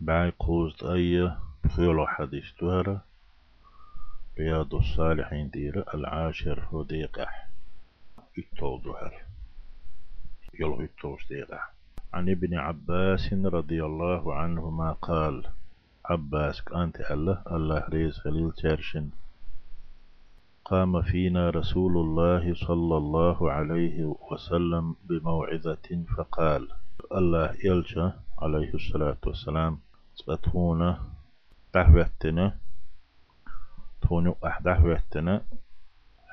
بعي قوزت أي بخيلو حديث تهرة رياض الصالحين دير العاشر وديقح يتول دهر يلو يتوش ديقح عن ابن عباس رضي الله عنهما قال عباس أنت الله؟ الله ريز خليل ترشن. قام فينا رسول الله صلى الله عليه وسلم بموعظة فقال الله يلجأ عليه الصلاة والسلام. تبتهونا دعوتنا تونو أح دعوتنا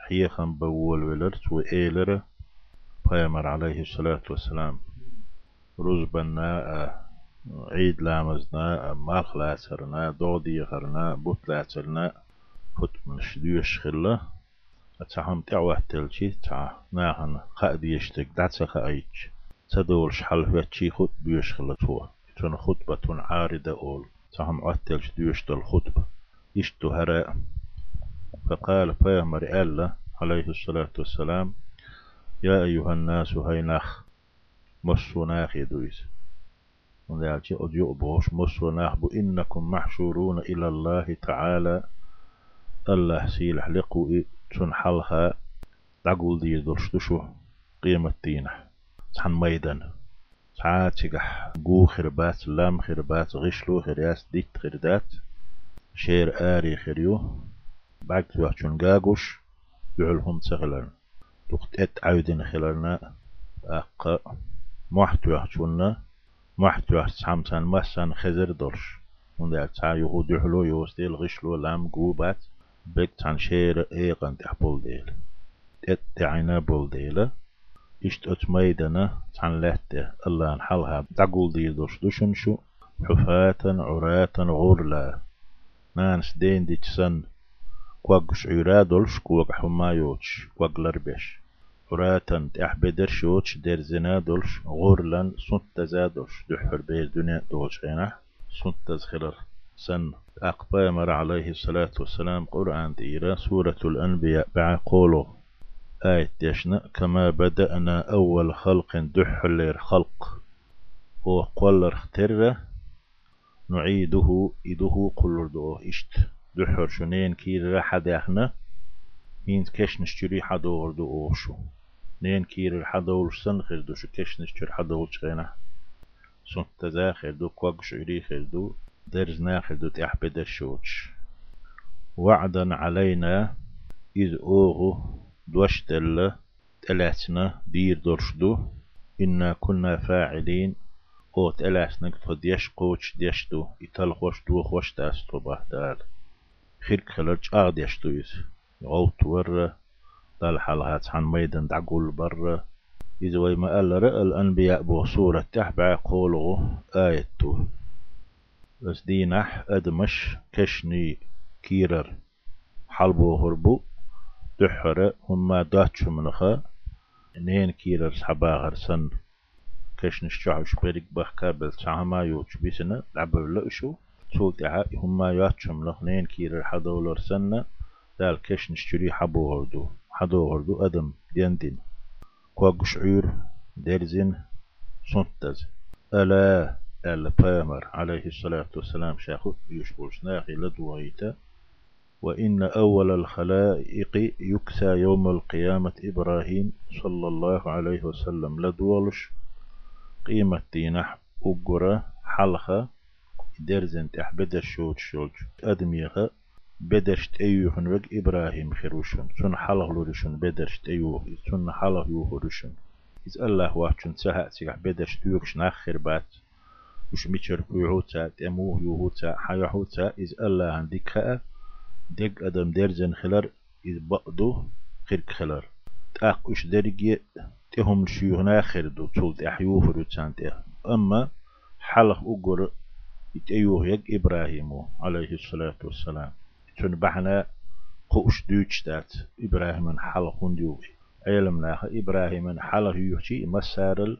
حيخا بول ولرت وإيلر. بيامر عليه الصلاة والسلام. رزبنا عيد لامزنا مالخ لاترنا دودي خرنا بوت لاترنا فوت من شديوش خلا أتحم تعوه تلشي تع ناهن قاد يشتك دعسا خايج تدول شحل فاتشي خط بيوش خلا توا تون خطبة عارضة أول. تحم عتلش ديوش دل خطبة. يشتو هراء. فقال فيامر الله عليه الصلاة والسلام يا أيها الناس هينخ مسو ناخ يدويس ونالتي أديو بوش مسو ناخ بو إنكم محشورون إلى الله تعالى. الله لقو تون حلها. دقول دي دلشتشو قيمة دينه. تحن ميدان تعاتيقح قو خربات لام خربات غشلو خرياس ديت خردات شير آري خريو بعد توحشون قاقوش يعلهم تغلن تقت ات عودين خلالنا أقا محتوى حشونا محتوى سامسان مسان خزر دلش. وندا تا يهود يحلو يوستيل غشلو لام قوبات بك تان شير ايقان تحبول ديل ات تعينا بول ديل اشت ات ميدنا تان لهته الله نحلها تقول دي دوش دوشن شو حفاة عراة غرلا نانس دين دي تسن كوغش عرادولش كوغ حمايوش كوغ لربش وراتن تحبدر شوتش در زنادولش غورلن سنت زادولش دحر بير دنيا دولش غينا سنت زخلر سن أقبامر عليه الصلاة والسلام قرآن تيرا سورة الأنبياء بعقوله آية دشنا كما بدأنا أول خلق دحلر خلق وقولر اختر نعيده إده قلر دو إشت. دحر شنين كير حد إحنا مين كش نشتري حدور دو أوشو. نين كير الحدول سن خير دو شو كش نشتري حدول شغينا سنت تزاخر دو كوغ شعري خير دو درز ناخر دو تيح بدر شوتش وعدا علينا إذ أوغو دوشتل تلاتنا دير درشدو إنا كنا فاعلين. أو تلاتنا قد يشقوش ديشدو يتل خوش دو خوش داستو بهدال خيرك خلرج آغد يشدويز غوت ور. دال حلهات عن ميدان دعقول بر. إذا ويما قال رأى الأنبياء بصورة تحبع قوله آيته بس دينح أدمش كشني كيرر. حلبو هربو. دحر هما داتشو منخا نين كيرر صحباغر سن. كشنش شعوش بريك بخ كابل سعما يوش بيسنا لعبر لأشو. تولتها هما ياتشو منخ. نين كيرر حدولر سنة دال كشنش جري حبو هردو حدو هردو أدم يندين. كوغش عير درزين سنتز. ألا ألا بامر عليه الصلاة والسلام شاخو يشبوش ناخي لدويتا وإن أول الخلائق يكسى يوم القيامة إبراهيم صلى الله عليه وسلم. لدولش قيمة دينح أقرى حلقة درزن تحبد الشوج شوج أدميها بدرشت أيوهن وق إبراهيم خروشن. سن حلق لورشن بدرشت أيوه سن حلق يوهرشن إذ الله واحشن سها سيح بدرشت يوكش ناخر بات. وش ميشر يوهوتا تأموه يوهوتا حيوهوتا إذ الله عندك خاء دق أدم درزن خلر إذ بقدو خيرك خلر تاق وش درجي تهم شيوهنا خردو تولت أحيوه روتان تيه أما حلق أقر يتأيوه يق إبراهيم عليه الصلاة والسلام. تون بحنا قوش دوش دات. إبراهيم حلق هنديوه علم لاخ إبراهيم حلق يوشي مسارل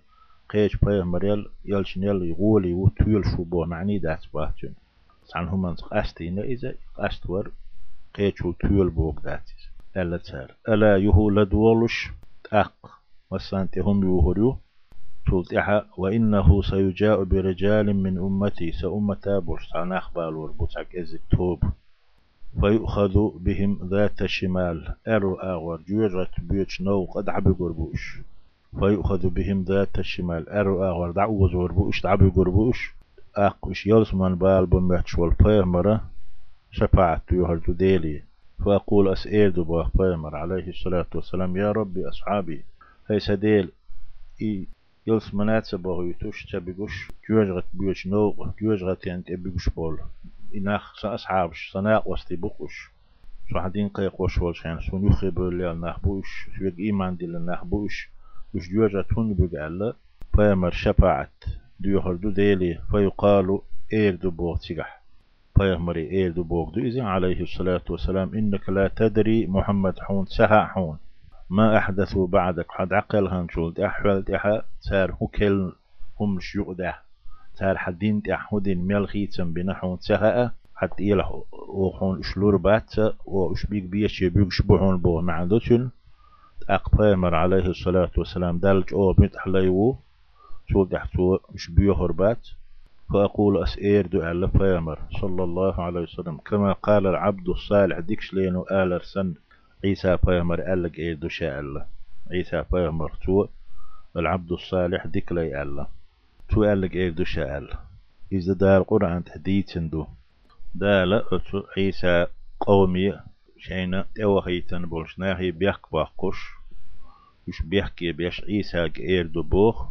قيش بيه مريل يلشنيل يغولي وتويل شبو معني دات باهتون عن هم قاستين إذا قاستور قيش وتويل بوك داتيس ألا تار. ألا يهو لدولش تاق مسانتي هم يوهريو. تولت إحا. وإنه سيجاء برجال من أمتي. سأمتا برسان أخبال وربوتك إزك توب. فيؤخذ بهم ذات الشمال أرو آغور جوجة بيوش نو قد عبي قربوش. فيؤخذ بهم ذات الشمال أرو آغور دعوز وربوش دعبي قربوش. أقوش يلسمان بال بمحش والبيمرة شفاعة يهرد ديلي فأقول أسئل دبا بيمر عليه الصلاة والسلام يا ربي أصحابي هاي سديل إي يلس منات سبغ يتوش تبيقوش جوجغت بيوش نو جوجغت يعني تبيقوش بول إناخ سأصحابش سناق وستي بقوش. سو حدين قيق وشول شان سو نخي بولي النخبوش سو يق إيمان دي النخبوش وش جوجغت هون بيقال بيمر شفاعت ديوهر دو ديلي فيقال إير دو بوغ تيغح. بيغمري إير دو بوغ دو إذن عليه الصلاة والسلام إنك لا تدري محمد حون سها حون. ما أحدثوا بعدك؟ حد عقل هنشول أحوال تحا تار هكل هم شيوء ده تار حدين تحودين ميل خيتم بنحون سها حتى إله وحون شلور بات وشبيك بيش يبيك شبهون بو. معدوتن أقبامر عليه الصلاة والسلام دالج أو متحليو شو دحتو مش بيهر بات. فأقول أسئر دو على فيامر صلى الله عليه وسلم. كما قال العبد الصالح ديكش لينو آل سن عيسى فيامر ألق إير دو شاء عيسى فيامر تو العبد الصالح ديك لي الله تو ألق إير دو شاء إذا دار قرآن تحديث دو دالا عيسى قومي شينا توهيتن بولشناهي بيحك باقوش. وش بيحكي بيش عيسى إير دو بوخ.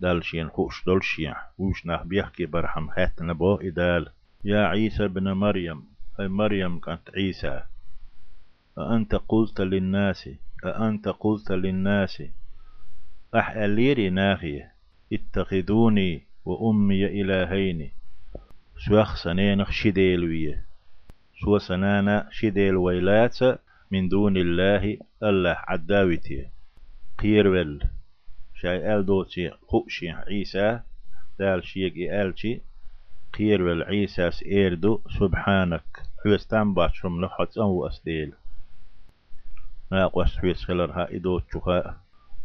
دالشين خوش دولشين وش نح بيحكي برحم حتى نبو إدال يا عيسى بن مريم أي مريم كانت عيسى أأنت قلت للناس. أأنت قلت للناس. أح أليري ناخية اتخذوني وأمي إلهين. سوخ سنين شديلوية سو سنانا شديل ويلات من دون الله الله عداوتي. قيرول شاي آل دوتي خوشي عيسى دال شيق آلشي قير والعيسى سيردو سبحانك. حوستان باتشم لحط أو أسديل ما قوس حويس خلرها إدو تشوها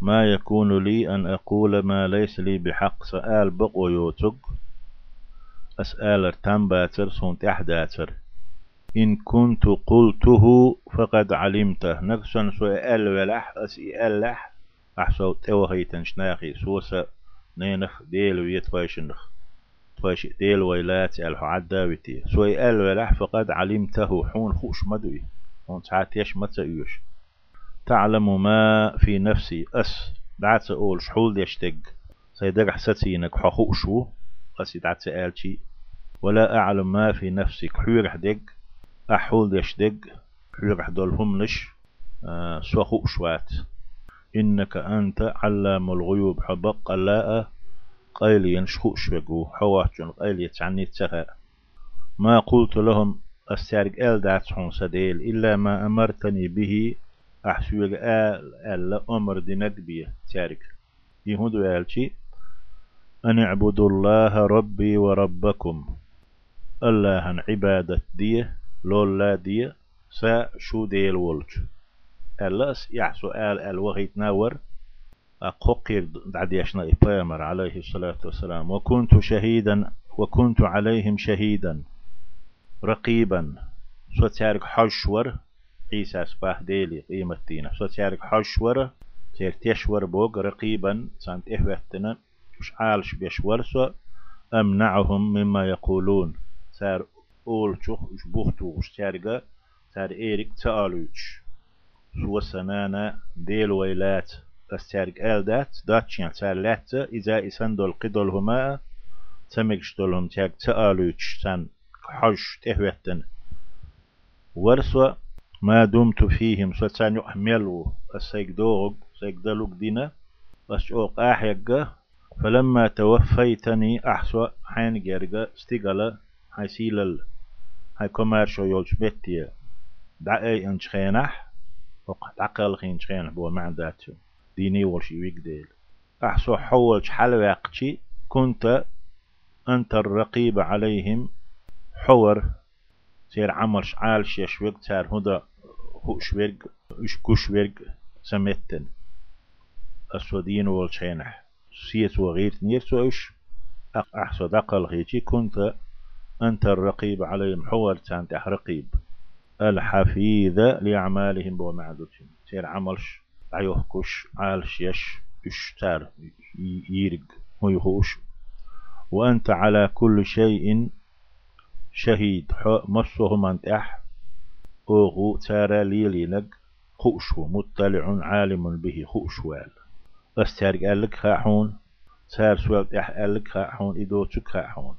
ما يكون لي أن أقول ما ليس لي بحق. سأل بقو يوتق أسأل تنباتر سونت أحداتر. إن كنت قلته فقد علمته. نقصا سؤال ولح. أسئل لح. أحسو توهيتن شناخي سوسا نينخ ديل ويتويشنخ تويش ديل ويلات عداوتي. سوي أل ولح فقد علمته حون خوش مدوي. حون تعاتيش متأيوش تعلم ما في نفسي. أس. دعت أقول شحول يشتق. سيدق حساتينك حخوشو قسي دعت آلشي. ولا أعلم ما في نفسك حير حدق أحول يشتق. حير حدولهم نش. آه سوى خوشوات إنك أنت علام الغيوب. حبق لا قيل ينشخو شبقو حواجن قيل يتعني تسخى ما قلت لهم أستارق آل حون سديل. إلا ما أمرتني به. أحسوغ آل آل أمر دينك بيه تارك يهودو آلشي أن اعبدوا الله ربي وربكم. الله عبادة ديه لولا ديه سا شو ديل ولج. ألاس يحسو آل الوغيت ناور. أقوقير دعديشنا إبامر عليه الصلاة والسلام. وكنت شهيدا وكنت عليهم شهيدا. رقيبا. سو تارك حشور. عيسى سباه ديلي قيمة دينا سو تارك حشور. تير تشور بوغ رقيبا. سانت إهوتنا مش عالش بيشور سو أمنعهم مما يقولون. سار أول شوخ إش بوختو وش تارقا سار إيريك تألوش. سو سنانا ديل ويلات تستارك آل دات داتشين تار لات إذا إسان دول قدول هما تمكش دولهم تاك تآلوش سان حش تهوتن ورسوا ما دمت فيهم ستان يحملوا السيك دوغ سيك دلوك دينا أشعوق آحيق فلما توفيتني أحسوا حين جرقا استقلا هاي سيلل هاي كوميرشو يولش بيتيا دعي انش خينح وقت عقل خين شخينح بو معداتو ديني والشي ويك ديل. أحسو حولش حلواقشي كنت أنت الرقيب عليهم حور. سير عمر شعال شيشوك تار هدا هوشويرج إش كوشويرج سمتن أسودين والشينح وغير نير سوش أحسد أقل غيتي كنت أنت الرقيب عليهم حور تانت رقيب. الحفيظ لأعمالهم بومعدوتهم سير عملش عيوهكوش عالش يش إشتار يرق ويهوش وأنت على كل شيء شهيد. مصهم أنت أح. أوغو تارا ليلينك خؤشو مطلع عالم به خؤشوال أستار قالك خاحون تار سوال إح قالك خاحون إدو تك خاحون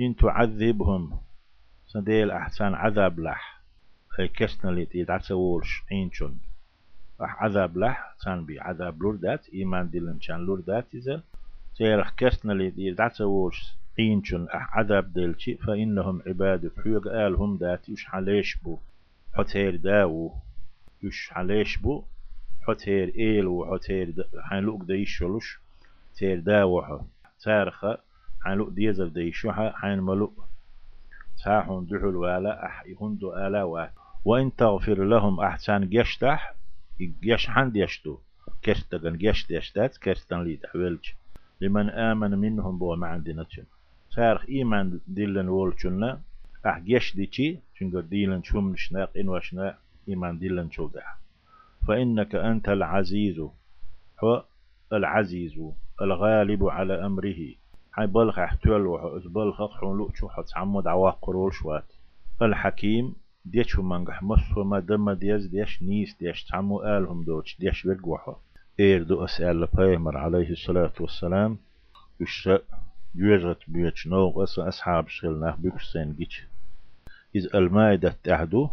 إن تعذبهم سديل أحسن عذاب لح. أي كسنا ليت يدعسولش عينشون أح عذاب لح سان بي عذاب لوردات إيمان دلن شان لوردات إذا تيرخ كسنا ليت يدعسولش عينشون أح عذاب دلشي فإنهم عباد حيوغ آلهم دات يش حليش بو؟ حتير داو. يش حليش بو؟ حتير إيل وحتير حين لوك ديشولش تير داوحه تارخة حين لوك ديزر ديشوحة حين ملوك تاحون دحول ولا أح يهندو آلا وات وإن تغفر لهم أحسن جشتح جش حند يشتو كشتغن جشت يشتات كشتن لي تحويلج لمن آمن منهم بو ما عندنا تشن سارخ إيمان ديلن وولچنا أح جش ديشي چنگو ديلن شوم نشناق إن وشنا إيمان ديلن شودا فإنك أنت العزيز. هو العزيز الغالب على أمره. هاي بلخ أحتوال وحو بلخ حون لؤشو حتى عمود عواق قرول شوات. الحكيم ديش منجح مصر ما دم ديش ديش نيس ديش تعمو آلهم دوش ديش وقوحو دو أسأل لبيمر عليه الصلاة والسلام يش يوجد بيتش نوغ أس أصحاب شغلنا بيكسين جيش إذ المائدة تحدو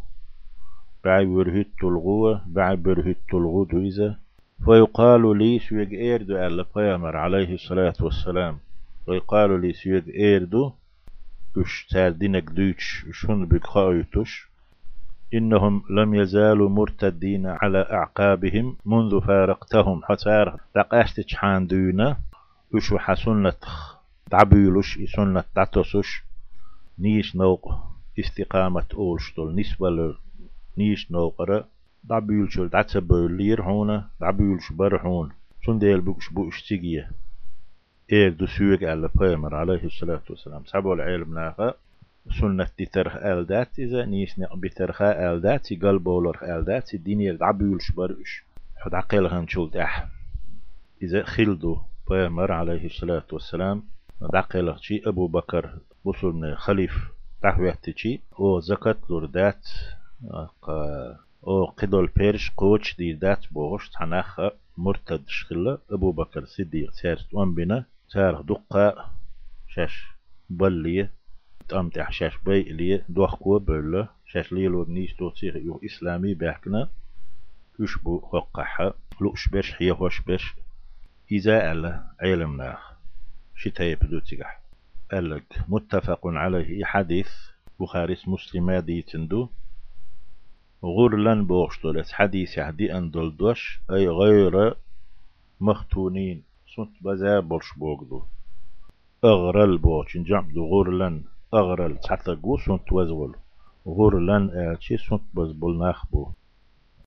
بعي برهت تلغوة بعي برهت تلغو إذا فيقال لي سويق إيردو ألا بيمر عليه الصلاة والسلام ويقال لي سويق إيردو اش تار دينك دوش شون بكخايتوش إنهم لم يزالوا مرتدين على أعقابهم منذ فارقتهم. حتى رقاشت حان دونا وشو حسنة تعبيلوش سنة تعتصوش نيش نوق استقامة أولشتول نسبة نيش نوقرة دعبيلشول دعتبولير هونا دعبيلش برهون سنديل بوش بوش تيجيه إيه دو سويق على بيمر عليه الصلاة والسلام. سبب العلم ناقا ترخ آلدات إذا نيسني بترخا آلدات قلب ولرخ آلدات الدنيا دعبيول شبرش حد عقلها شولت أح إذا خلدو بيمر عليه الصلاة والسلام دعقله شي أبو بكر بصرنا خليف تحويت شي أو زكاة لردات أو قدول بيرش قوش دي دات بوغش تناخ مرتد شخلة أبو بكر صديق سيرت بنا سار دقة شاش بلية تام تح شاش بي لي دوخ كو بل شاش لي لو بنيش تو تيغ يو إسلامي بحكنا يشبو حقها لوش بش حيه وش بش إذا ألا علم ناخ شتاي بدو تيغح. ألك متفق عليه حديث. بخاري مسلمة دي تندو. غرلن بوغشتولت حديث يهدي أن دلدوش أي غير مختونين. سنت بزا بولش بوغدو. أغرل بوچن جمع دو غرلن أغرل تحتقو سنت وزغل. غرلن آلشي سنت بز بول ناخبو.